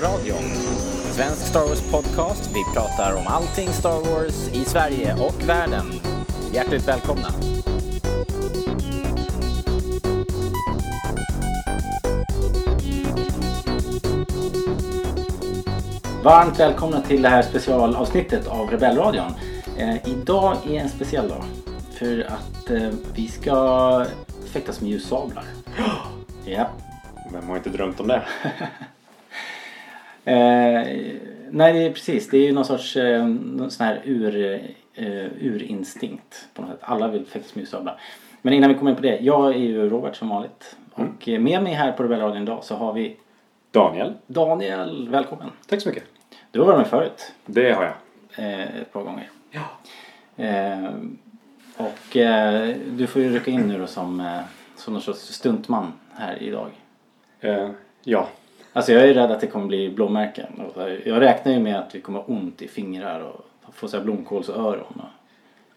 Rebellradion. En svensk Star Wars-podcast. Vi pratar om allting Star Wars i Sverige och världen. Hjärtligt välkomna. Varmt välkomna till det här specialavsnittet av Rebellradion. Eh, idag är en speciell dag. För att eh, vi ska fäktas med ljussablar. ja. Vem har inte drömt om det? Eh, nej, det är precis. Det är ju någon sorts eh, någon sån här ur, eh, urinstinkt på något sätt. Alla vill fäktas med ljussablar. Men innan vi kommer in på det. Jag är ju Robert som vanligt. Mm. Och eh, med mig här på Rebellradion idag så har vi Daniel. Daniel. Välkommen. Tack så mycket. Du har varit med förut. Det har jag. Eh, ett par gånger. Ja. Eh, och eh, du får ju rycka in nu då som, eh, som någon sorts stuntman här idag. Eh, ja. Alltså jag är rädd att det kommer bli blåmärken. Jag räknar ju med att vi kommer ha ont i fingrar och få så här blomkålsöron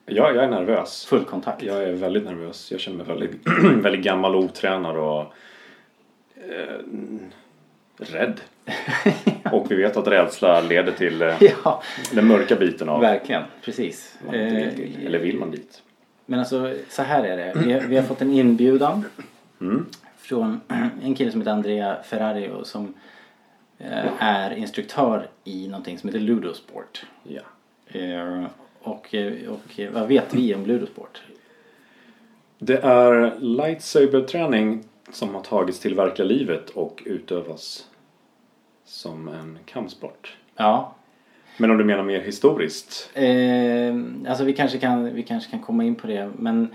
ja, jag är nervös. full kontakt. Jag är väldigt nervös. Jag känner mig väldigt, väldigt gammal och otränad och eh, rädd. Och vi vet att rädsla leder till eh, ja, den mörka biten av verkligen. Precis. Eh, vill till. Eller vill man dit? Men alltså så här är det. Vi har, vi har fått en inbjudan Mm. Från en kille som heter Andrea Ferrario som eh, är instruktör i någonting som heter Ludosport. Ja. Eh, Och, eh, och vad vet vi om Ludosport? Det är lightsaber-träning som har tagits till verkliga livet och utövas som en kampsport. Ja, Men om du menar mer historiskt? Eh, alltså vi kanske, kan, vi kanske kan komma in på det men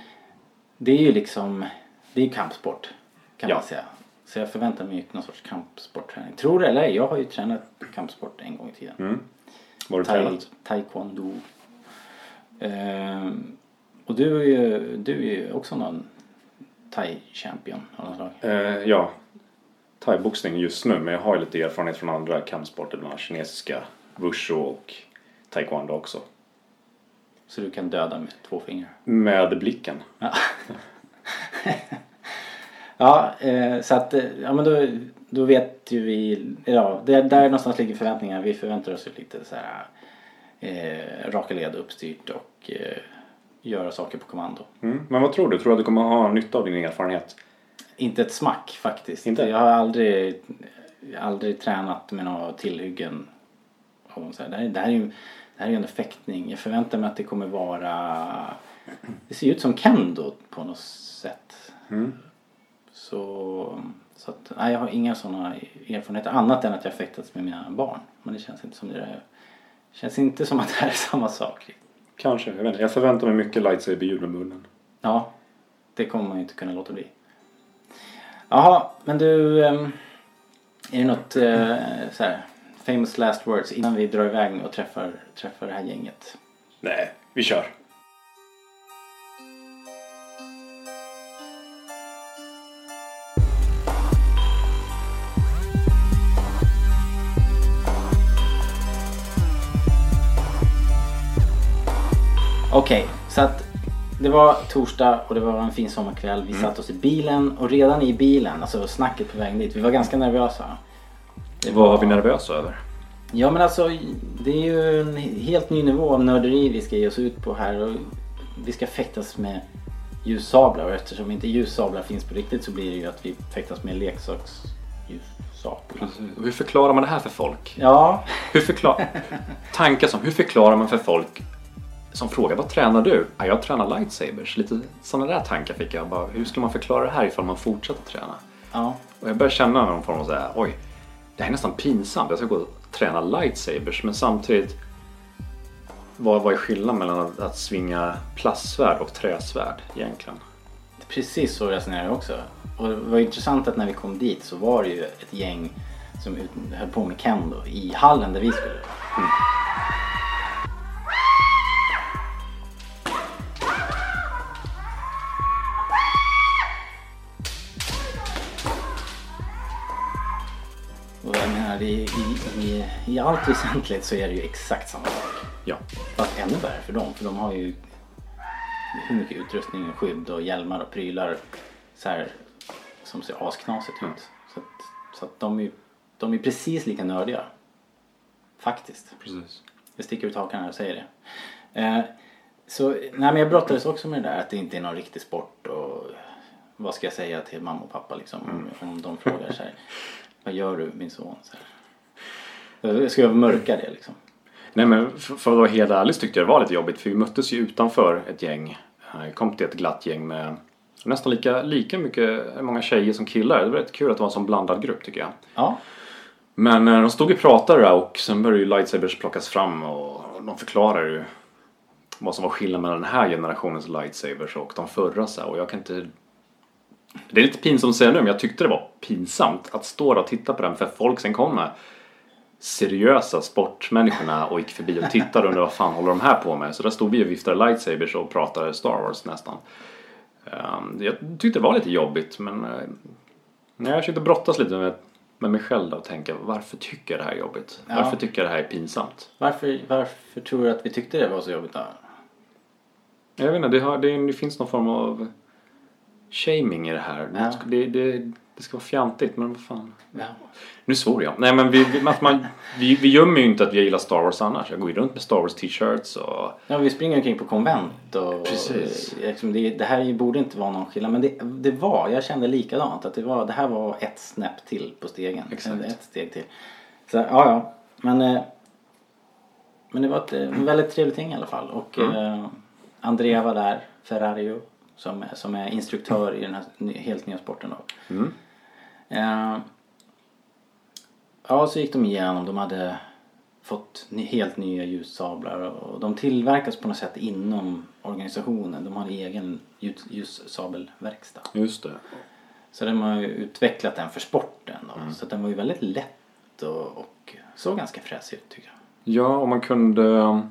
det är ju liksom det är ju kampsport kan Ja. man säga. Så jag förväntar mig någon sorts kampsportträning. Tror det eller ej, jag har ju tränat kampsport en gång i tiden. Mm. Var du Tai, tränat? taekwondo. Eh, och du är ju, du är ju också någon thai-champion av något slag. Eh, ja, thaiboxning just nu men jag har ju lite erfarenhet från andra kampsporter, bland annat kinesiska, wushu och taekwondo också. Så du kan döda med två fingrar. Med blicken. Ja, ja eh, så att eh, ja, men då, då vet ju vi, ja, det, där någonstans ligger förväntningar. Vi förväntar oss ju lite så här eh, raka led uppstyrt och eh, göra saker på kommando. Mm. Men vad tror du? Tror du att du kommer ha nytta av din erfarenhet? Inte ett smack faktiskt. Inte? Jag har aldrig, aldrig tränat med några tillhyggen. Så här. Det, här, är- det, här är ju, det här är ju en fäktning. Jag förväntar mig att det kommer vara... Det ser ut som kendo på något sätt. Mm. Så, så att, nej, jag har inga sådana erfarenheter annat än att jag fäktats med mina barn. Men det känns inte som det är, känns inte som att det här är samma sak. Kanske, jag vet inte. Jag förväntar mig mycket lightsaber-ljud med munnen. Ja, det kommer man ju inte kunna låta bli. Jaha, men du. ehm, Är det något eh, så här, famous last words innan vi drar iväg och träffar, träffar det här gänget? Nej, vi kör. Okej, så att det var torsdag och det var en fin sommarkväll. Vi satt oss i bilen och redan i bilen, alltså snacket på vägen dit, vi var ganska nervösa. Det Vad var vi nervösa över? Ja men alltså det är ju en helt ny nivå av nörderi vi ska ge oss ut på här. Och vi ska fäktas med ljussablar och eftersom inte ljussablar finns på riktigt så blir det ju att vi fäktas med leksaksljussablar. Hur förklarar man det här för folk? Ja, Hur förklarar... Tankar som, hur förklarar man för folk som frågar vad tränar du? Ja, jag tränar lightsabers. Lite sådana där tankar fick jag. Bara, hur ska man förklara det här ifall man fortsätter träna? ja, Och jag börjar känna någon form av så här, oj, det här är nästan pinsamt. Jag ska gå och träna lightsabers men samtidigt vad, vad är skillnaden mellan att, att svinga plastsvärd och träsvärd egentligen? precis så resonerar jag också. Och det var intressant att när vi kom dit så var det ju ett gäng som höll på med kendo i hallen där vi skulle. Och i, allt väsentligt så är det ju exakt samma sak. Ja. Fast ännu värre för dem, för de har ju hur mycket utrustning och skydd och hjälmar och prylar så här, som ser asknasigt ut. Så att, så att de är de är precis lika nördiga. Faktiskt. Precis. Jag sticker ut hakan här och säger det. Eh, så, nej men jag brottades också med det där att det inte är någon riktig sport och vad ska jag säga till mamma och pappa liksom om, om de frågar så här. Vad gör du min son? Så här. Ska jag mörka det liksom? Nej men för, att vara helt ärlig så tyckte jag det var lite jobbigt för vi möttes ju utanför ett gäng. Jag kom till ett glatt gäng med nästan lika, lika mycket, många tjejer som killar. Det var rätt kul att det var en sån blandad grupp tycker jag. Ja, Men eh, de stod och pratade där och sen började ju lightsabers plockas fram och de förklarade ju vad som var skillnaden mellan den här generationens lightsabers och de förra så och jag kan inte det är lite pinsamt att säga nu men jag tyckte det var pinsamt att stå där och titta på den för folk sen kom med seriösa sportmänniskorna och gick förbi och tittade och undrade vad fan håller de här på med? Så där stod vi och viftade lightsabers och pratade Star Wars nästan. Ehm, Jag tyckte det var lite jobbigt men eh, jag försökte brottas lite med, med mig själv och tänka varför tycker jag det här är jobbigt? Ja. Varför tycker jag det här är pinsamt? varför, varför tror du att vi tyckte det var så jobbigt då? Jag vet inte, det, har, det, det finns någon form av shaming i det här. Ja. Det, det, det ska vara fjantigt men vad fan. Ja. Nu svor jag. Nej men vi, vi, att man, vi, vi gömmer ju inte att vi gillar Star Wars annars. Jag går ju runt med Star Wars t-shirts och Ja, vi springer omkring på konvent och Precis. och, liksom, det, det här borde inte vara någon skillnad men det, det var, jag kände likadant att det, var, det här var ett snäpp till på stegen. Exakt. Ett steg till. Så ja, ja. Men, eh, men det var ett eh, väldigt trevligt gäng i alla fall och Mm. eh, Andrea var där, Ferrario som, som är instruktör i den här helt nya sporten då. Mm. Eh, ja, så gick de igenom. De hade fått helt nya ljussablar och de tillverkas på något sätt inom organisationen. De har en egen ljus, ljussabelverkstad. just det. Så de har ju utvecklat den för sporten då. Mm. Så den var ju väldigt lätt och, och såg ganska fräsig ut tycker jag. Ja, och man kunde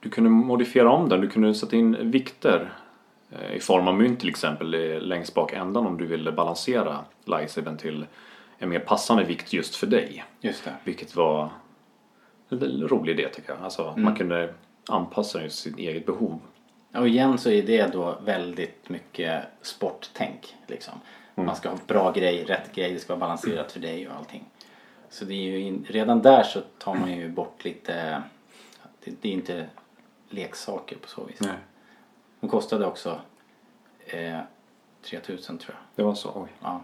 du kunde modifiera om den. Du kunde sätta in vikter i form av mynt till exempel eh, längst bak ändan om du ville balansera lightsabern till en mer passande vikt just för dig. Just det. Vilket var en rolig idé tycker jag. Alltså att man kunde anpassa den till sitt eget behov. Och igen så är det då väldigt mycket sporttänk liksom. Man ska ha bra grej, rätt grej, det ska vara balanserat för dig och allting. Så det är ju in, redan där så tar man ju bort lite, det, det är inte leksaker på så vis. De kostade också eh, 3000 tror jag. Det var så, oj. Ja.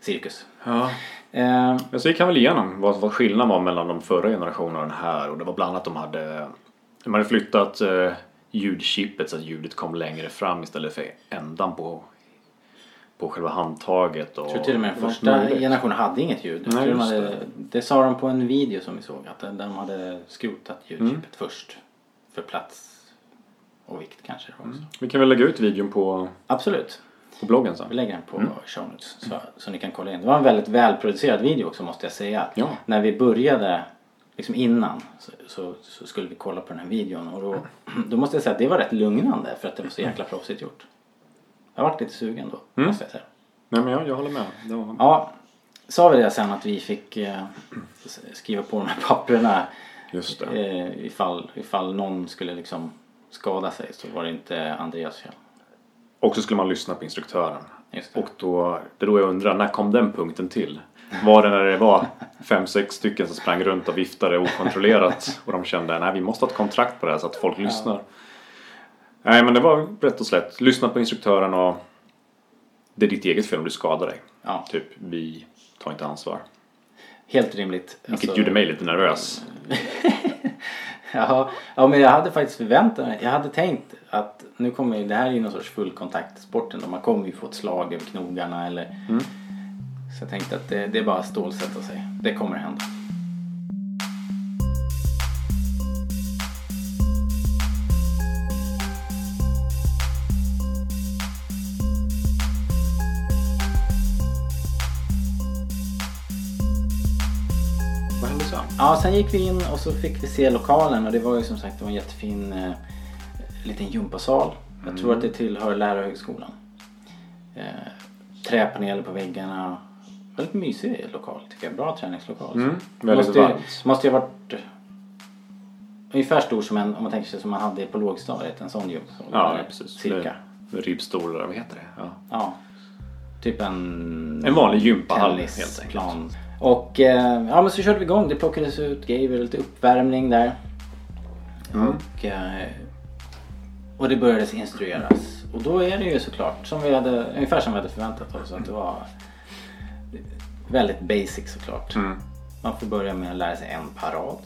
Cirkus. Ja. Eh, så gick han väl igenom vad, vad skillnaden var mellan de förra generationerna och den här. Och det var bland annat att de hade, de hade flyttat eh, ljudchippet så att ljudet kom längre fram istället för ändan på, på själva handtaget. Och jag tror till och med den första möjligt. generationen hade inget ljud. Nej, de hade, det. det sa de på en video som vi såg att de hade skrotat ljudchippet Mm. först. För plats och vikt kanske också. Vi kan väl lägga ut videon på, Absolut. på bloggen Vi sen. lägger den på Mm. show notes så, så ni kan kolla in. Det var en väldigt välproducerad video också måste jag säga. Ja. När vi började, liksom innan, så, så, så skulle vi kolla på den här videon och då, då måste jag säga att det var rätt lugnande för att det var så jäkla proffsigt gjort. Jag varit lite sugen då, Mm. måste jag säga. Nej men jag, jag håller med. Var... Ja, sa vi det sen att vi fick eh, skriva på de här papperna Just det. eh, ifall, ifall någon skulle liksom skada sig så var det inte Andreas fel. Och så skulle man lyssna på instruktören. Och då, det är då jag undrar, när kom den punkten till? Var det när det var fem, sex stycken som sprang runt och viftade okontrollerat och de kände nej vi måste ha ett kontrakt på det här så att folk lyssnar. Nej men det var rätt och slätt. Lyssna på instruktören och det är ditt eget fel om du skadar dig. Ja, Typ vi tar inte ansvar. helt rimligt. Vilket Alltså- gjorde mig lite nervös. Ja, ja, men jag hade faktiskt förväntat mig, jag hade tänkt att nu kommer ju- det här är ju någon sorts fullkontaktsporten och man kommer ju få ett slag över knogarna eller så jag tänkte att det, det är bara att stålsätta sig. Det kommer hända. Ja, sen gick vi in och så fick vi se lokalen och det var ju som sagt en jättefin eh, liten gympasal. Jag tror att det tillhör lärarhögskolan. Eh, träpaneler på väggarna. Väldigt mysig lokal tycker jag. Bra träningslokal. Mm, väldigt måste, varmt. måste ju ha varit eh, ungefär stor som en, om man tänker sig som man hade på lågstadiet. En sån gympasal. Ja, precis. Cirka. Med ribbstolar, vad heter det? Ja. Ja. Typ en... En vanlig gympahall helt enkelt. Och eh, ja men så körde vi igång. Det plockades ut grejer, lite uppvärmning där. Mm. Och, eh, och det började instrueras. Och då är det ju såklart som vi hade, ungefär som vi hade förväntat oss. Att det var väldigt basic såklart. Mm. Man får börja med att lära sig en parad.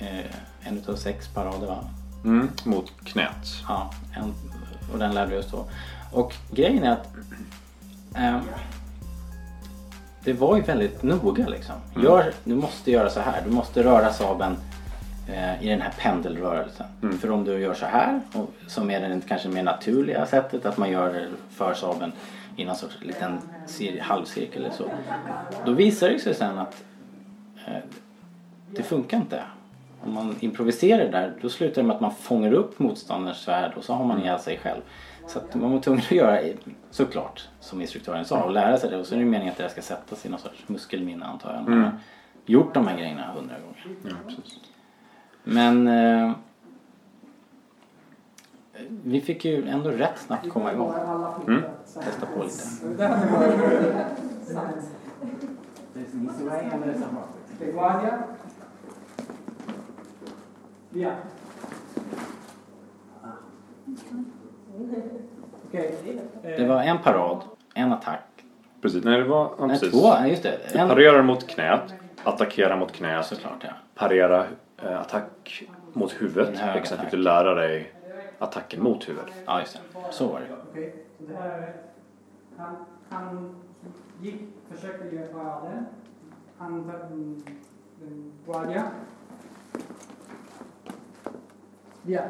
Eh, en utav sex parader va? Mm. Mot knät. Ja, en, och den lärde vi oss då. Och grejen är att ehm, det var ju väldigt noga liksom. Gör, du måste göra så här. Du måste röra saben eh, i den här pendelrörelsen. För om du gör så här, och, som är det kanske mer naturliga sättet att man gör för saben i någon sorts liten cir- halvcirkel eller så. Då visar det sig sen att eh, det funkar inte. Om man improviserar där då slutar det med att man fångar upp motståndarens svärd och så har man ihjäl sig själv. Så att man var tvungen att göra såklart som instruktören sa och lära sig det och så är det meningen att det ska sättas i någon sorts muskelminne antar jag. Har gjort de här grejerna hundra gånger. Ja. Men eh, vi fick ju ändå rätt snabbt komma igång. Mm. Testa på lite. De Okej. Det var en parad, en attack. Precis. Nej, det var... Ja, Nej, precis. två, ja, just det. Du En, parerar mot knät. Attackerar mot knät. såklart ja. Parera eh, attack mot huvudet. Och sen fick du lära dig attacken mot huvudet. Ja, just det. Så var det. Okej, så det här är... Han, han gick, försökte göra paraden. Han mm, den guardia. Via.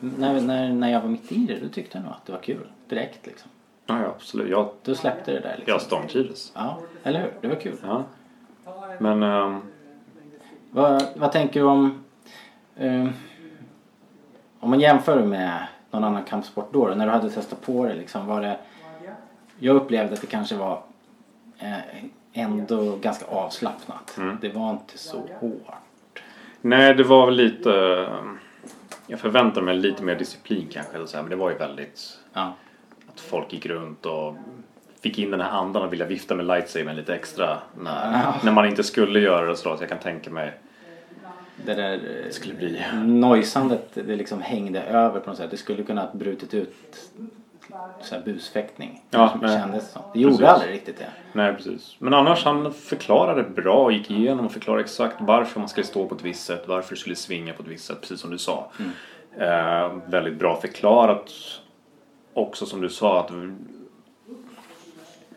När, när, när jag var mitt i det, då tyckte jag nog att det var kul. Direkt liksom. Ja, ja absolut. Jag, Då släppte det där liksom. jag stormtrivdes. Ja, eller hur? Det var kul. Ja. Men... ehm, Vad, vad tänker du om... eh, om man jämför med någon annan kampsport då, då, när du hade testat på det liksom, var det... Jag upplevde att det kanske var eh, ändå ganska avslappnat. Mm. Det var inte så hårt. nej, det var väl lite... ehm, Jag förväntade mig lite mer disciplin kanske. Eller så här, men det var ju väldigt... Ja, Att folk gick runt och fick in den här andan och vilja vifta med lightsabern lite extra när, Ja. när man inte skulle göra det. Så, så jag kan tänka mig det där eh, det skulle bli. Nojsandet, det liksom hängde över på något sätt. Det skulle kunna ha brutit ut så här busfäktning. Ja, som nej. kändes som. Det gjorde Precis. aldrig riktigt det. Nej, precis. Men annars han förklarade bra och gick igenom och förklarade exakt varför man skulle stå på ett visst sätt, varför du skulle svinga på ett visst sätt, precis som du sa. Eh, väldigt bra förklarat. Också som du sa att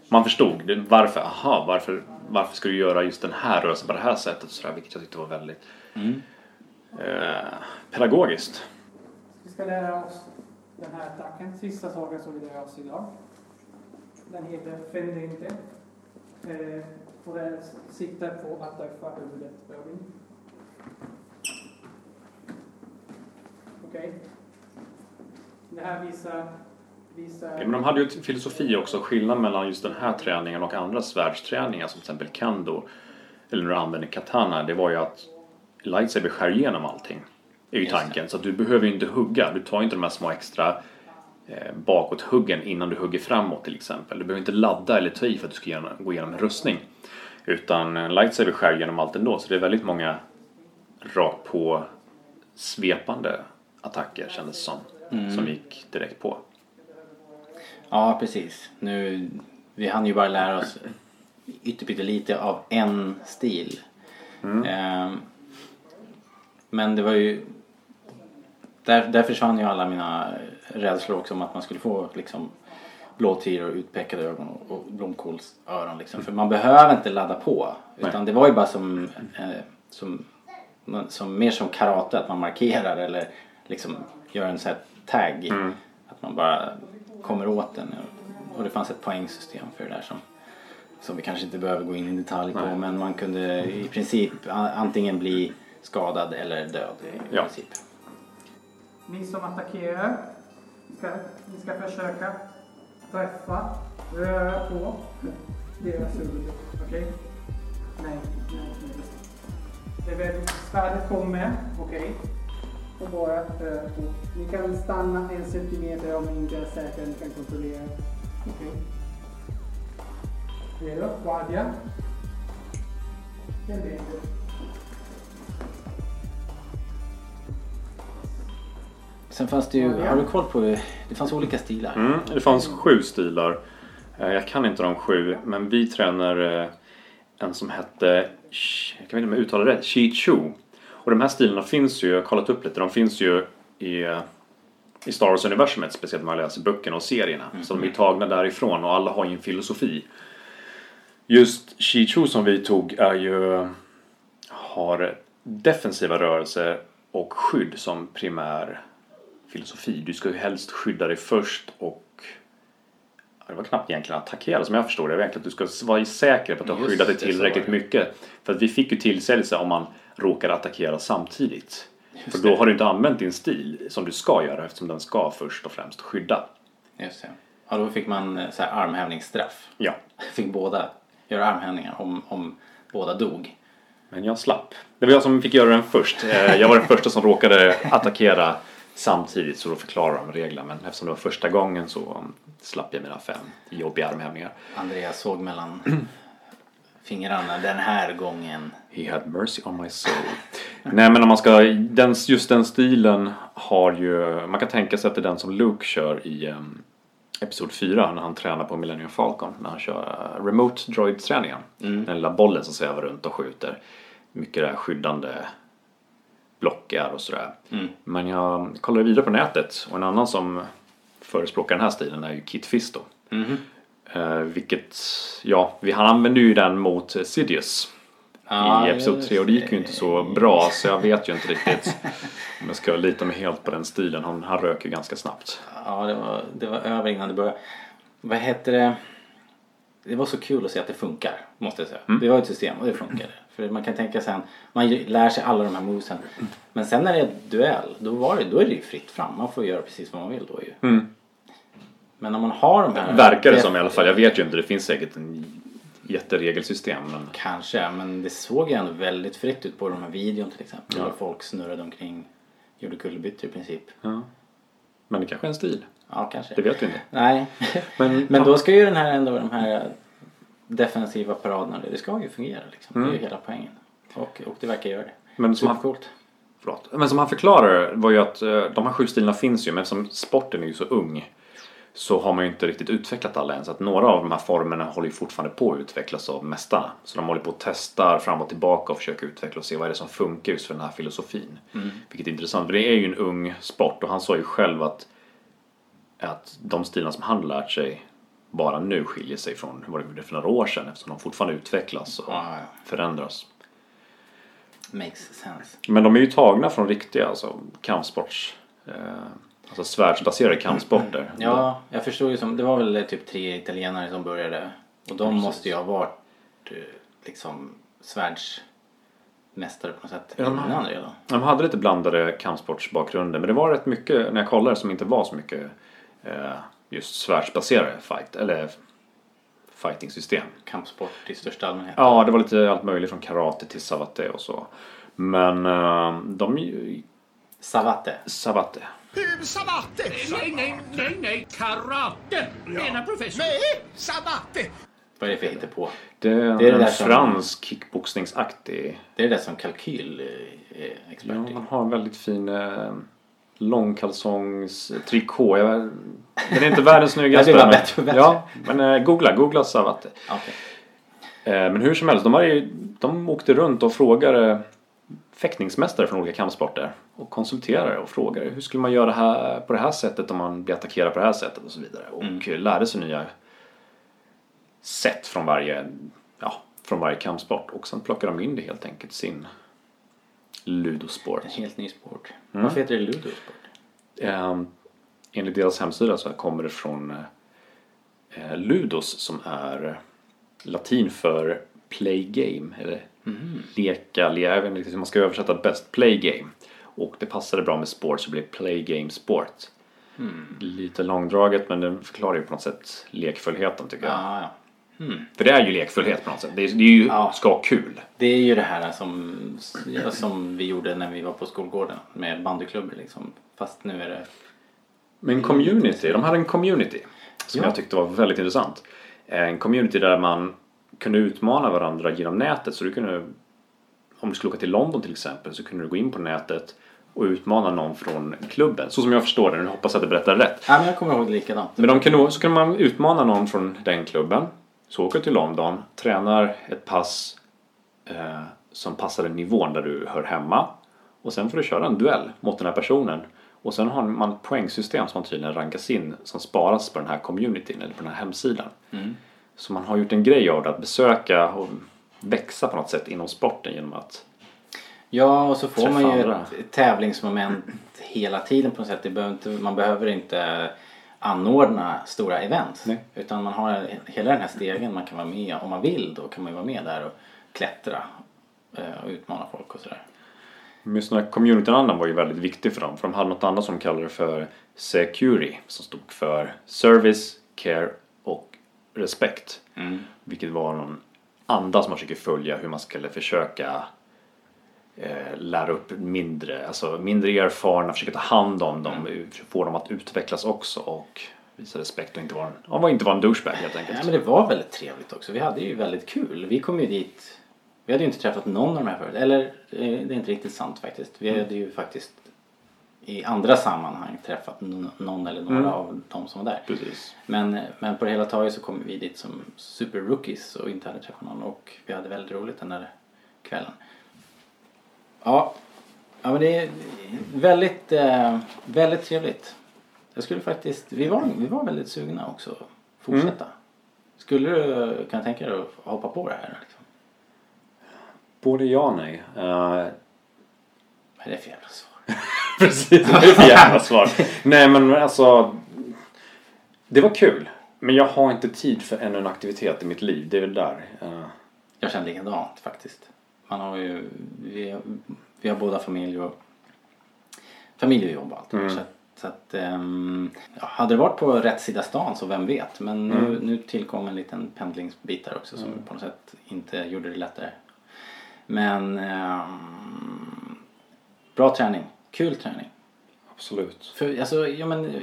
man förstod det, varför, aha, varför, varför ska du göra just den här rörelsen på det här sättet, så där, vilket jag tyckte var väldigt eh, pedagogiskt. Vi ska lära oss den här attacken. Sista saken som vi lär oss idag. Den heter Fänd inte. Eh, och den siktar på att träffa huvudet på Okej. Okej. Det här visar... Ja, men de hade ju filosofi också, skillnad mellan just den här träningen och andra svärdsträningar som till exempel kendo eller när du använder katana. Det var ju att lightsaber skär igenom allting. Är ju tanken. Så du behöver ju inte hugga. Du tar ju inte de här små extra eh, bakåthuggen innan du hugger framåt till exempel. Du behöver inte ladda eller ta i för att du ska igenom, gå igenom en rustning. Utan en lightsaber skär igenom allt ändå. Så det är väldigt många rakt på svepande attacker kändes det som. Som gick direkt på. Ja, precis. Nu, vi hann ju bara lära oss ytterpyttelite av en stil. Ehm, men det var ju... Där, där försvann ju alla mina rädslor också om att man skulle få liksom blåtiror, utpekade ögon och, och blomkålsöron liksom. För man behöver inte ladda på. Utan det var ju bara som, eh, som, som mer som karate, att man markerar eller liksom gör en sån här tag. Att man bara kommer åt den. Och det fanns ett poängsystem för det där som, som vi kanske inte behöver gå in i detalj på. Nej. Men man kunde i princip antingen bli skadad eller död i Ja. princip. Ni som attackerar, ska, ni ska försöka träffa, röra på deras huvud. Okej? Nej, nej, nej. Det är svärdet kommer, okej? Och bara röra på. Ni kan stanna en centimeter om ni inte är säkra, ni kan kontrollera. Okej? Redo? Guardia. Tendente. Sen fanns det ju, har du koll på, det fanns olika stilar. Mm, det fanns sju stilar. Eh, Jag kan inte de sju, men vi tränar eh, en som hette, jag kan inte om jag uttalar det rätt, Shi Chu. Och de här stilarna finns ju, jag har kollat upp lite, de finns ju i, eh, i Star Wars-universumet, speciellt när man läser böckerna och serierna. Så de är tagna därifrån och alla har ju en filosofi. Just Shi Chu som vi tog är ju, har defensiva rörelser och skydd som primär filosofi. Du ska ju helst skydda dig först och det var knappt egentligen attackera som jag förstår det. Det egentligen att du ska vara säker på att du har skyddat dig tillräckligt mycket. För att vi fick ju tillsägelse om man råkar attackera samtidigt. Just för då det. har du inte använt din stil som du ska göra eftersom den ska först och främst skydda. Just det. Ja, då fick man eh, så här armhävningsstraff. Ja, Fick båda göra armhävningar om, om båda dog. men jag slapp. Det var jag som fick göra den först. Eh, Jag var den första som råkade attackera samtidigt så då förklarar de reglerna. Men eftersom det var första gången så slapp jag mina fem jobbiga armhävningar. Andreas såg mellan fingrarna den här gången. He had mercy on my soul. Nej men om man ska, den, just den stilen har ju, man kan tänka sig att det är den som Luke kör i um, Episod 4 när han tränar på Millennium Falcon. När han kör uh, Remote Droid-träningen. Den lilla bollen som svävar runt och skjuter. Mycket det här skyddande blockar och sådär. Men jag kollade vidare på nätet och en annan som förespråkar den här stilen är ju Kit Fisto. Eh, vilket, ja, vi, han använde ju den mot Sidious Ja, i Episod just 3 och det gick ju inte så bra så jag vet ju inte riktigt om jag ska lita mig helt på den stilen. Han, han rök ju ganska snabbt. Ja, det var, det var över innan det började. Vad hette det? Det var så kul att se att det funkar, måste jag säga. Det var ett system och det funkade. För man kan tänka sen, man lär sig alla de här movesen. Men sen när det är duell, då, var det, då är det ju fritt fram. Man får göra precis vad man vill då ju. Men om man har de här... Verkar det som i alla fall. Jag vet ju inte, det finns säkert en jätteregelsystem. Men Kanske, men det såg ju ändå väldigt fritt ut på de här videon till exempel. Ja. Där folk snurrade omkring, gjorde kullerbyttor i princip. Men det kanske är en stil. Ja, kanske. Det vet vi inte. Nej, Men- men, då ska ju den här ändå, de här defensiva paraderna, det ska ju fungera liksom. Det är ju hela poängen. Och, och det verkar göra det. Men som han, Supercoolt. förlåt. Men som han förklarar var ju att eh, de här sju stilarna finns ju men eftersom sporten är ju så ung så har man ju inte riktigt utvecklat alla än. Så att några av de här formerna håller ju fortfarande på att utvecklas av mästarna. Så de håller på att testa fram och tillbaka och försöker utveckla och se vad är det som funkar just för den här filosofin. Vilket är intressant för det är ju en ung sport och han sa ju själv att, att de stilarna som han lärt sig bara nu skiljer sig från vad de gjorde för några år sedan eftersom de fortfarande utvecklas och Ja, ja. förändras. Makes sense. Men de är ju tagna från riktiga alltså, kampsports... Eh, alltså svärdsbaserade kampsporter. Ja, jag förstod ju som, det var väl typ tre italienare som började. Och de måste ju ha varit eh, liksom svärdsmästare på något sätt Ja, de- innan redan. De hade lite blandade kampsportsbakgrunder men det var rätt mycket när jag kollade som inte var så mycket eh, just svärdsbaserade fight, eller fighting-system. Kampsport i största allmänhet. Ja, det var lite allt möjligt från karate till savate och så. Men eh, de... Savate. Savate. Sabate! Nej, nej, nej, nej, karate! Menar professor. Nej, Sabate! Vad är det för hittepå? Det är, Det är det en där som- fransk kickboxningsaktig Det är det där som kalkyl eh, är expert Ja, i. man har en väldigt fin eh, långkalsongs trikå. Jag, den är inte världens snyggaste. Det var men, bättre bättre. Ja, men eh, googla, googla Savate. Okej. Eh, men hur som helst, de, ju, de åkte runt och frågade fäktningsmästare från olika kampsporter och konsulterade och frågade hur skulle man göra här, på det här sättet om man blir attackerad på det här sättet och så vidare. Och Mm. lärde sig nya sätt från varje, ja, från varje kampsport och sen plockade de in det helt enkelt sin ludosport. En helt ny sport. Mm. Varför heter det ludosport? Eh, enligt deras hemsida så kommer det från eh, Ludos som är latin för play game eller leka, le, jag vet inte hur man ska översätta bäst, play game. Och det passade bra med sport så det blev play game sport. Lite långdraget men det förklarar ju på något sätt lekfullheten tycker jag. Ja, ja. För det är ju lekfullhet på något sätt. Det, är, det är ju, Ja. ska vara kul. Det är ju det här som, som vi gjorde när vi var på skolgården med bandyklubbor liksom. Fast nu är det... Men community, de hade en community som Ja. jag tyckte var väldigt intressant. En community där man kunde utmana varandra genom nätet. Så du kunde, om du skulle åka till London till exempel, så kunde du gå in på nätet och utmana någon från klubben. Så som jag förstår det, nu hoppas jag att jag berättar rätt. Ja, men jag kommer ihåg likadant. Men de kunde, så kunde man utmana någon från den klubben. Så åker du till London, tränar ett pass eh, som passar den nivån där du hör hemma. Och sen får du köra en duell mot den här personen. Och sen har man ett poängsystem som man tydligen rankas in som sparas på den här communityn eller på den här hemsidan. Så man har gjort en grej av det att besöka och växa på något sätt inom sporten genom att Ja, och så får man ju andra. ett tävlingsmoment hela tiden på något sätt. Behöver inte, man behöver inte anordna stora event. Nej. Utan man har hela den här stegen man kan vara med om man vill. Då kan man ju vara med där och klättra eh, och utmana folk och sådär. Men just den här communityn var ju väldigt viktig för dem. För de hade något annat som de kallade för Security. Som stod för Service, Care och Respect. Vilket var någon anda som man försöker följa hur man skulle försöka eh, lära upp mindre, alltså mindre erfarna, försöka ta hand om dem, få dem att utvecklas också och visa respekt och inte vara en, ja, var inte vara en douchebag helt enkelt. Ja, men det var väldigt trevligt också. Vi hade ju väldigt kul. Vi kom ju dit. Vi hade ju inte träffat någon av de här förut. Eller eh, det är inte riktigt sant faktiskt. Vi hade ju faktiskt i andra sammanhang träffat någon eller några av de som var där. Precis. Men, men på det hela taget så kom vi dit som super rookies och inte hade träffat någon och vi hade väldigt roligt den där kvällen. Ja, ja men det är väldigt, eh, väldigt trevligt. Jag skulle faktiskt, vi var, vi var väldigt sugna också att fortsätta. Skulle du kunna tänka dig att hoppa på det här? Liksom? Både ja och nej. Eh, Vad är det för jävla svar? Precis, det är ett jävla svar. Nej men alltså. Det var kul. Men jag har inte tid för ännu en aktivitet i mitt liv. Det är väl där. Eh, Jag känner likadant faktiskt. Man har ju, vi, vi har båda familj och familj och jobb och allt. där. Så att, så att, ehm, ja, hade det varit på rätt sida stan så vem vet. Men nu, nu tillkom en liten pendlingsbit där också som på något sätt inte gjorde det lättare. Men ehm, bra träning, kul träning. absolut. För, alltså, ja, men,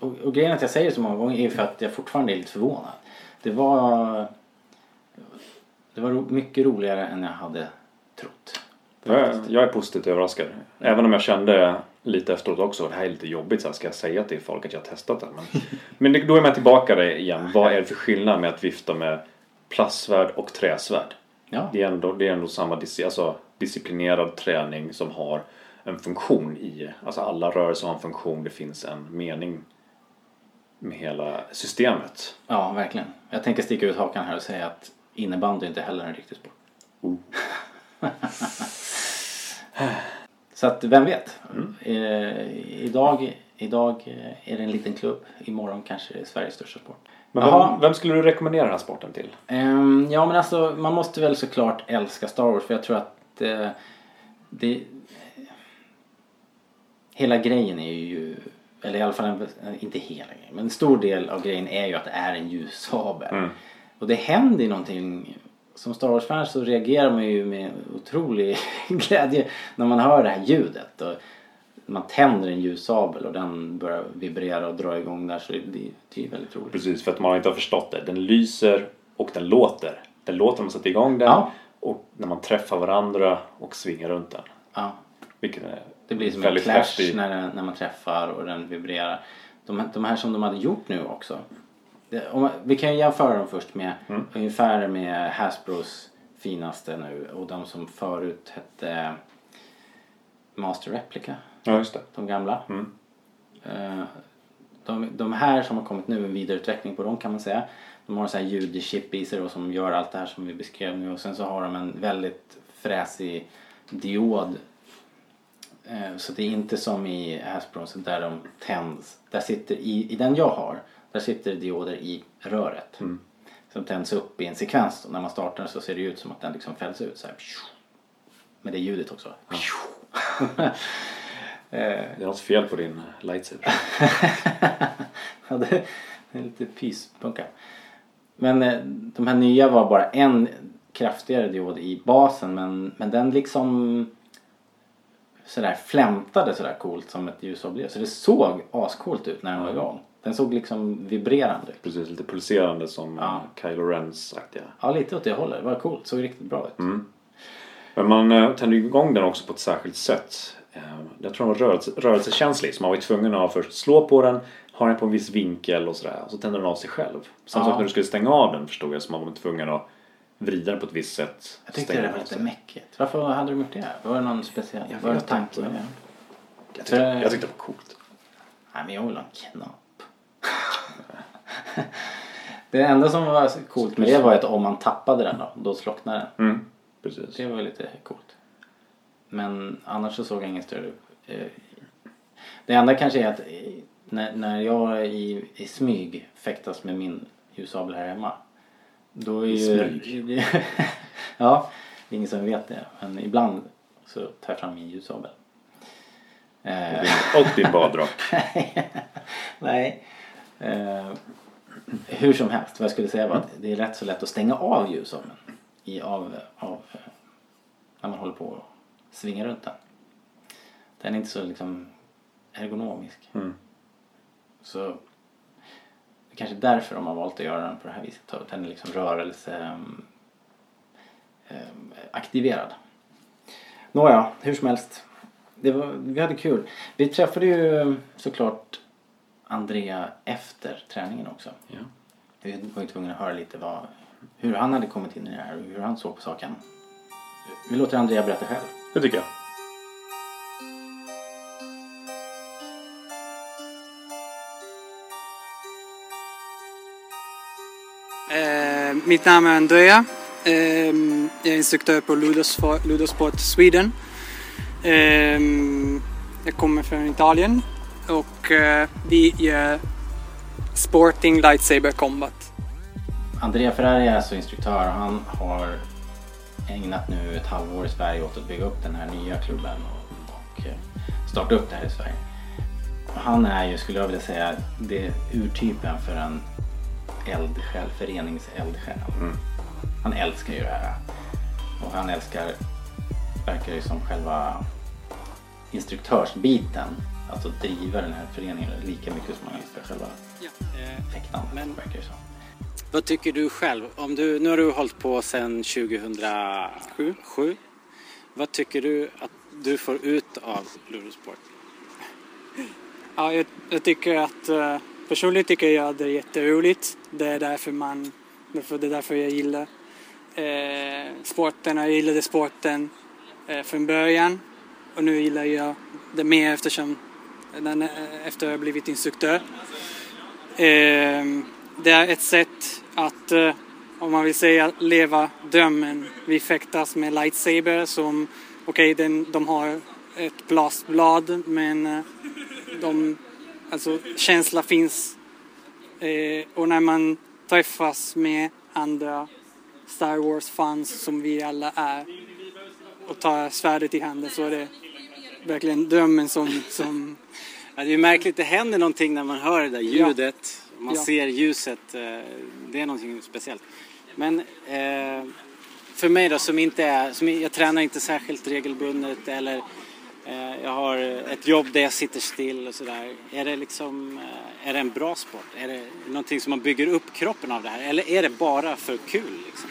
och, och grejen att jag säger det så många gånger är för att jag fortfarande är lite förvånad. Det var, det var mycket roligare än jag hade. Jag är, jag är positivt överraskad. Även om jag kände lite efteråt också. Det här är lite jobbigt. Så här, ska jag säga till folk att jag har testat det? Men, men det, då är man tillbaka där igen. Vad är det för skillnad med att vifta med plastsvärd och träsvärd? Ja, Det är ändå, det är ändå samma alltså, disciplinerad träning som har en funktion i. Alltså alla rörelser har en funktion. Det finns en mening med hela systemet. ja, verkligen. Jag tänker sticka ut hakan här och säga att innebandy är inte heller en riktig sport. Oh. Så att vem vet. Eh, idag, idag eh, är det en liten klubb. Imorgon kanske det är Sveriges största sport. Men vem, vem skulle du rekommendera den här sporten till? Ehm, ja men alltså man måste väl såklart älska Star Wars för jag tror att eh, det... Hela grejen är ju, eller i alla fall en, inte hela grejen, men en stor del av grejen är ju att det är en ljussabel. Och det händer ju någonting, som Star Wars-fans så reagerar man ju med otrolig glädje när man hör det här ljudet. Och man tänder en ljussabel och den börjar vibrera och dra igång där så det, det, är väldigt roligt. Precis, för att man inte har förstått det. Den lyser och den låter. Den låter när man sätter igång den Ja. och när man träffar varandra och svingar runt den. Ja. Vilket är Det blir som en clash häftig. när, när man träffar och den vibrerar. De, de här som de hade gjort nu också. Det, om, vi kan ju jämföra dem först med Mm. ungefär med Hasbros finaste nu och de som förut hette Master Replica. Ja, just det. De gamla. Mm. Eh, de, de här som har kommit nu, en vidareutveckling på dem kan man säga. De har så här ljudchip i sig då, som gör allt det här som vi beskrev nu och sen så har de en väldigt fräsig diod. Eh, Så det är inte som i Hasbro så där de tänds. Där sitter i, I den jag har, där sitter dioder i röret. Som tänds upp i en sekvens. Och när man startar så ser det ut som att den liksom fälls ut så här. Med det ljudet också. Det är något fel på din lightsaber. Ja, det är lite pyspunka. Men eh, de här nya var bara en kraftigare diod i basen men, men den liksom sådär flämtade sådär coolt som ett ljusabel. Så det såg ascoolt ut när den var igång. Den såg liksom vibrerande ut. Precis, lite pulserande som Ja. Kylo Rens-aktiga. Ja, lite åt det hållet. Det var coolt. Såg riktigt bra ut. Mm. Men man eh, tänder ju igång den också på ett särskilt sätt. Eh, jag tror den var rörelse, rörelsekänslig så man var tvungen att först slå på den, ha den på en viss vinkel och sådär. Och så tänder den av sig själv. Samma Ja. sak när du skulle stänga av den förstod jag så man var tvungen att vrida den på ett visst sätt. Jag tyckte det var lite mäckigt. Varför hade de gjort det? Var det någon speciell Jag var det vet tanke? Jag tyckte, jag tyckte det var coolt. Nej, men jag vill ha en knapp. Det enda som var coolt med det var att om man tappade den då, då slocknade den. Mm. Precis. Det var lite coolt. Men annars så såg jag ingen större... Eh, det enda kanske är att eh, när, när jag i, i smyg fäktas med min ljusabel här hemma. Då är I ju, smyg? ja, det är ingen som vet det. Men ibland så tar jag fram min ljusabel. Eh, Och din badrock. Nej. Eh, hur som helst, vad jag skulle säga var att det är rätt så lätt att stänga av ljusovnen i av, av eh, när man håller på och svingar runt den. Den är inte så liksom ergonomisk. Mm. Så det är kanske därför de har valt att göra den på det här viset. Den är liksom rörelse ehm, ehm, aktiverad. Nåja, hur som helst. Det var, vi hade kul. Vi träffade ju såklart Andrea efter träningen också. Ja. Vi var ju tvungna att höra lite vad, hur han hade kommit in i det här och hur han såg på saken. Vi låter Andrea berätta själv. Det tycker jag. Eh, mitt namn är Andrea. Eh, jag är instruktör på Ludosport, Ludosport Sweden. Eh, jag kommer från Italien och eh, vi gör Sporting Lightsaber Combat. Andrea Ferrari är alltså instruktör och han har ägnat nu ett halvår i Sverige åt att bygga upp den här nya klubben och, och eh, starta upp det här i Sverige. Han är ju, skulle jag vilja säga, det urtypen för en eldsjäl, föreningseldsjäl. Han älskar ju det här. Och han älskar, verkar ju som själva instruktörsbiten. Alltså driva den här föreningen lika mycket som han älskar själva fäktandet, Men- verkar som. Vad tycker du själv? Om du, nu har du hållit på sedan 2007. Sju. Vad tycker du att du får ut av Ludosport? Ja, jag, jag tycker att eh, personligen tycker jag att det är jätteroligt. Det är därför man, därför, det är därför jag gillar eh, sporten. Jag gillade sporten eh, från början och nu gillar jag det mer eftersom den, eh, efter jag blivit instruktör. Eh, det är ett sätt att, eh, om man vill säga, leva drömmen. Vi fäktas med lightsaber som, okej, den de har ett plastblad men eh, de, alltså känsla finns. Eh, och när man träffas med andra Star Wars-fans som vi alla är och tar svärdet i handen så är det verkligen drömmen som, som Ja, det är märkligt, det händer någonting när man hör det där ljudet. Man Ja. ser ljuset. eh, Det är någonting speciellt. Men eh, för mig då som inte är, som jag tränar inte särskilt regelbundet eller eh, jag har ett jobb där jag sitter still och sådär. Är det liksom, är det en bra sport? Är det någonting som man bygger upp kroppen av det här? Eller är det bara för kul liksom?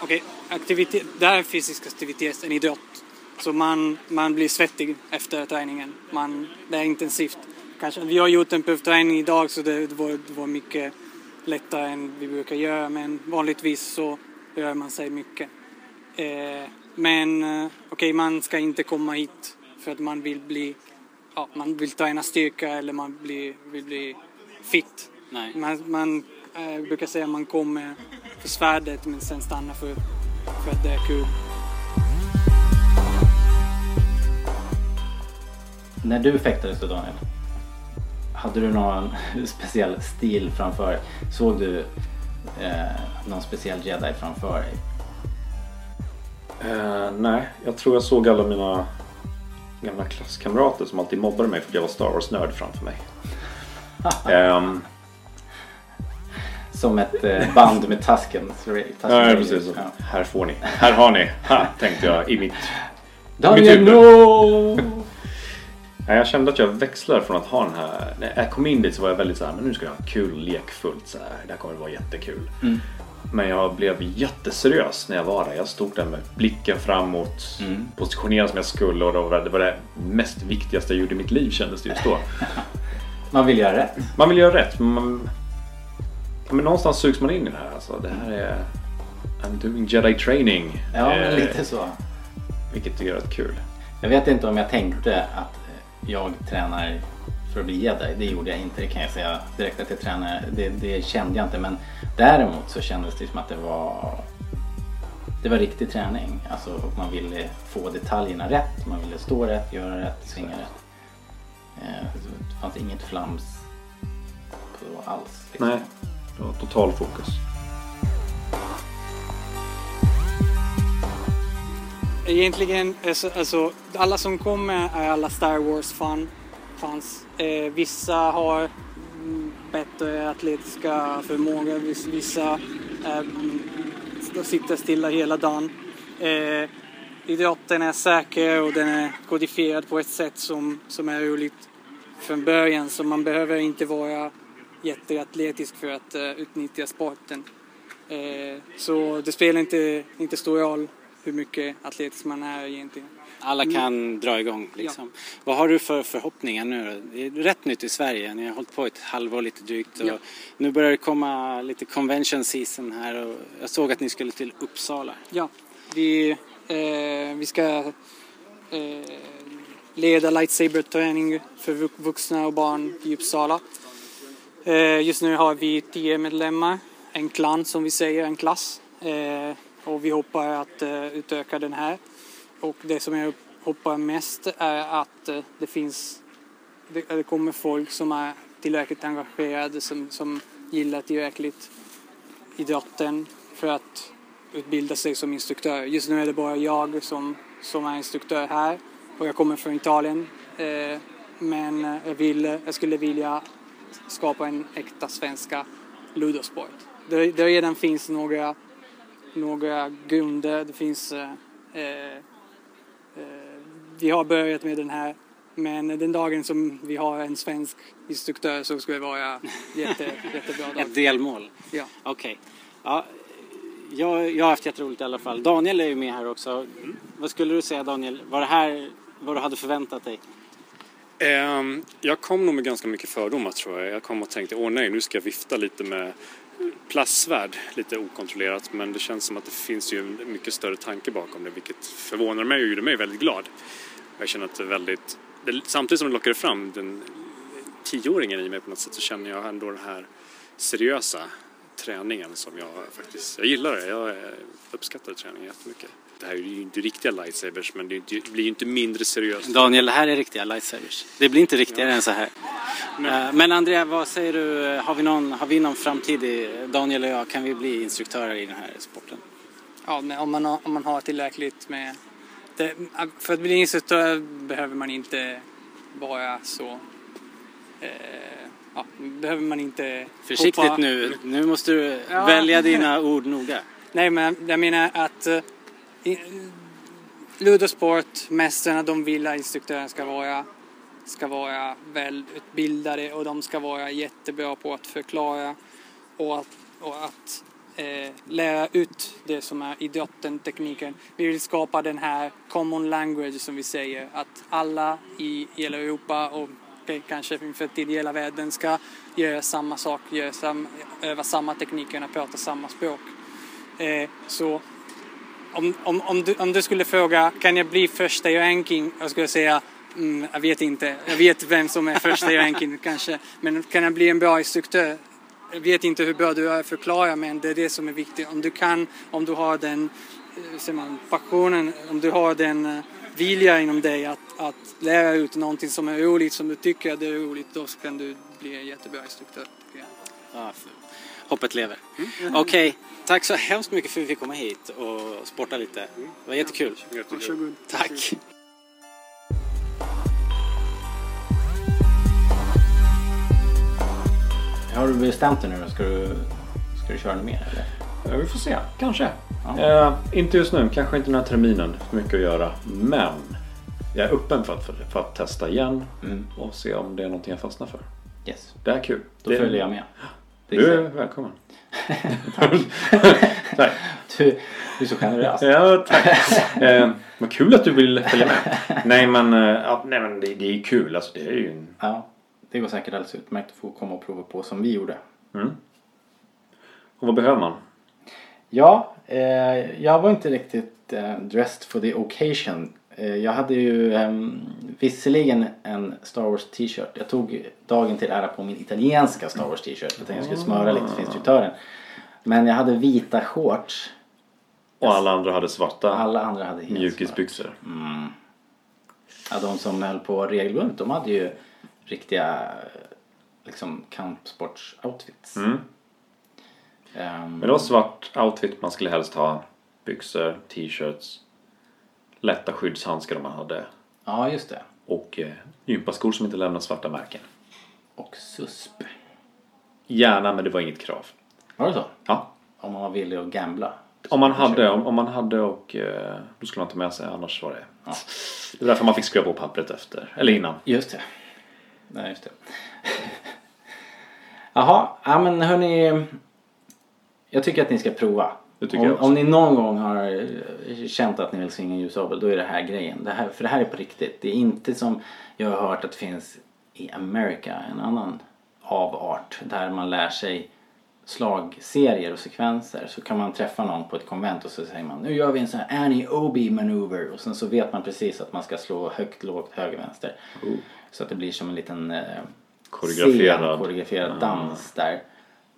Okej, aktivitet, det här är fysisk aktivitet, en idrott. Så man, man blir svettig efter träningen. Man, det är intensivt. Kanske, vi har gjort en provträning idag så det var, det var mycket lättare än vi brukar göra. Men vanligtvis så rör man sig mycket. Eh, men eh, okej, man ska inte komma hit för att man vill bli, ja, man vill träna styrka eller man blir, vill bli fit. Nej. Man, man eh, brukar säga att man kommer för svärdet men sen stannar för, för att det är kul. När du fäktades då Daniel, hade du någon speciell stil framför dig? Såg du eh, någon speciell jedi framför dig? Eh, nej, jag tror jag såg alla mina gamla klasskamrater som alltid mobbade mig för att jag var Star Wars-nörd framför mig. Ehm, Som ett eh, band med Tusken. ja, precis. Ja. Här får ni. Här har ni. Ha, tänkte jag i mitt... Daniel, huvud. no! Ja, Jag kände att jag växlade från att ha den här... När jag kom in dit så var jag väldigt så här, men nu ska jag ha kul, lekfullt. Så här. Det här kommer att vara jättekul. Mm. Men jag blev jätteseriös när jag var där. Jag stod där med blicken framåt, Mm. positionerad som jag skulle och det var det, var det mest viktigaste jag gjorde i mitt liv kändes det just då. Man vill göra rätt. Man vill göra rätt men, man, men någonstans sugs man in i det här. Alltså, det här är... I'm doing Jedi training. Ja, men Eh, lite så. Vilket är rätt kul. Jag vet inte om jag tänkte att jag tränar för att bli jedi. Det gjorde jag inte. Det kan jag säga direkt att jag tränar. Det, det kände jag inte. Men däremot så kändes det som att det var det var riktig träning. Alltså, och man ville få detaljerna rätt. Man ville stå rätt, göra rätt, svinga rätt. Eh, Det fanns inget flams på alls. liksom. Nej, det var total fokus. Egentligen, alltså, alltså, alla som kommer är alla Star Wars-fan. Fans. Eh, vissa har bättre atletiska förmågor, vissa eh, sitter stilla hela dagen. Eh, idrotten är säker och den är kodifierad på ett sätt som, som är roligt från början så man behöver inte vara jätteatletisk för att eh, utnyttja sporten. Eh, så det spelar inte, inte stor roll hur mycket atletisk man är egentligen. Alla kan dra igång liksom. Vad har du för förhoppningar nu? Det är rätt nytt i Sverige. Ni har hållit på ett halvår lite drygt. Ja. Nu börjar det komma lite convention season här och jag såg att ni skulle till Uppsala. Ja, vi, eh, vi ska eh, leda lightsaber-träning för vux- vuxna och barn i Uppsala. Eh, just nu har vi tio medlemmar, en klan som vi säger, en klass. Och vi hoppas att eh, utöka den här. Och det som jag hoppas mest är att eh, det finns, det, det kommer folk som är tillräckligt engagerade, som, som gillar tillräckligt idrotten för att utbilda sig som instruktör. Just nu är det bara jag som, som är instruktör här och jag kommer från Italien. Eh, men jag, vill, jag skulle vilja skapa en äkta svenska ludosport. Det, det redan finns några, några grunder. Det finns, eh, eh, eh, vi har börjat med den här men den dagen som vi har en svensk instruktör så ska det vara jätte, jättebra dag. Ett delmål. Ja. Okej. Ja, jag, jag har haft jätteroligt i alla fall. Daniel är ju med här också. Vad skulle du säga Daniel? Var det här vad du hade förväntat dig? Ehm, jag kom nog med ganska mycket fördomar tror jag. Jag kom och tänkte, åh nej, nu ska jag vifta lite med plastsvärd, lite okontrollerat. Men det känns som att det finns ju en mycket större tanke bakom det, vilket förvånar mig och gjorde mig väldigt glad. Jag känner att det är väldigt, det, samtidigt som det lockade fram den tioåringen i mig på något sätt så känner jag ändå den här seriösa träningen som jag faktiskt, jag gillar det. Jag eh, uppskattar träningen jättemycket. Det här är ju inte riktiga lightsabers men det blir ju inte mindre seriöst. Daniel, det här är riktiga lightsabers. Det blir inte riktigare än så här. Eh, Men Andrea, vad säger du? Har vi någon, har vi någon framtid i, Daniel och jag, kan vi bli instruktörer i den här sporten? Ja, men om man har, om man har tillräckligt med... Det, för att bli instruktör behöver man inte vara så... Eh, ja, behöver man inte Försiktigt hoppa- nu, nu måste du Ja. välja dina ord noga. Nej, men jag menar att eh, i- ludosportmästarna de vill att instruktören ska vara, ska vara välutbildade och de ska vara jättebra på att förklara och att, och att eh, lära ut det som är idrotten, tekniken. Vi vill skapa den här common language som vi säger, att alla i hela Europa och okej, kanske för till hela världen ska göra samma sak, göra sam, öva samma tekniker och prata samma språk. Eh, så om, om, om, du, om du skulle fråga kan jag bli första i ranking? Jag skulle säga mm, jag vet inte. Jag vet vem som är första i ranking kanske. Men kan jag bli en bra instruktör? Jag vet inte hur bra du är att förklara men det är det som är viktigt. Om du kan, om du har den eh, säger man, passionen, om du har den eh, vilja inom dig att, att lära ut någonting som är roligt, som du tycker att det är roligt, då kan du bli en jättebra instruktör. Ja, för- hoppet lever. Okej, tack så hemskt mycket för att vi fick komma hit och sporta lite. Det var jättekul. Varsågod. Tack. Har du bestämt dig nu då? Ska du, ska du köra något mer eller? Ja, vi får se, kanske. Eh, inte just nu, kanske inte den här terminen. Mycket att göra. Men jag är öppen för att, för, att testa igen Mm. och se om det är någonting jag fastnar för. Yes. Det är kul. Då det, följer jag med. Det Du är välkommen. tack. du, du är så generös. Ja, tack. eh, vad kul att du vill följa med. Nej men, eh, ja, nej, men det, det är kul. Alltså, det är ju en... Ja, det går säkert alldeles utmärkt att få komma och prova på som vi gjorde. Och vad behöver man? Ja, eh, jag var inte riktigt eh, dressed for the occasion. Eh, jag hade ju eh, visserligen en Star Wars t-shirt. Jag tog dagen till ära på min italienska Star Wars t-shirt. Jag tänkte jag skulle smöra lite för instruktören. Men jag hade vita shorts. Och alla andra hade svarta Alla andra hade helt mjukisbyxor. Ja, de som höll på regelbundet de hade ju riktiga liksom kampsports-outfits. Mm. Ehm, Men det var svart outfit. Man skulle helst ha byxor, t-shirts, lätta skyddshandskar om man hade Ja, just det. och eh, gympaskor som inte lämnar svarta märken. Och susp. Gärna, men det var inget krav. Var det så? Ja. Om man var villig att gambla. Om man hade, om, om man hade och eh, då skulle man ta med sig, annars var det... Det är därför man fick skriva på pappret efter, eller innan. Just det. Nej, just det. Jaha, ja men hörni. Jag tycker att ni ska prova. Om, om ni någon gång har eh, känt att ni vill svinga en ljusabel, då är det här grejen. Det här, för det här är på riktigt. Det är inte som jag har hört att det finns i Amerika, en annan avart där man lär sig slagserier och sekvenser så kan man träffa någon på ett konvent och så säger man nu gör vi en sån här Annie Obi manöver och sen så vet man precis att man ska slå högt, lågt, höger, vänster. Så att det blir som en liten eh, Koreograferad. scen, koreograferad dans där.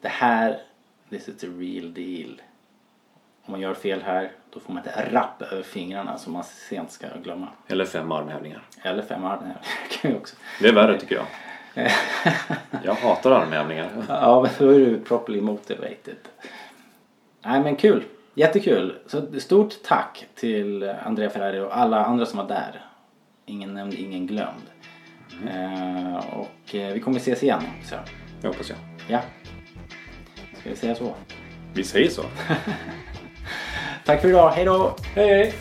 Det här, this is the real deal. Om man gör fel här då får man ett rapp över fingrarna som man sent ska glömma. Eller fem armhävningar. Eller fem kan ju också. Det är värre tycker jag. Jag hatar armhävningar. Ja, men då är du properly motivated. Nej men kul. Jättekul. Så stort tack till Andrea Ferrari och alla andra som var där. Ingen nämnd, ingen glömd. Eh, och eh, vi kommer ses igen. Så. Det hoppas jag. Ja. Ska vi säga så? Vi säger så. Tack för idag. Hej då! Hej hej!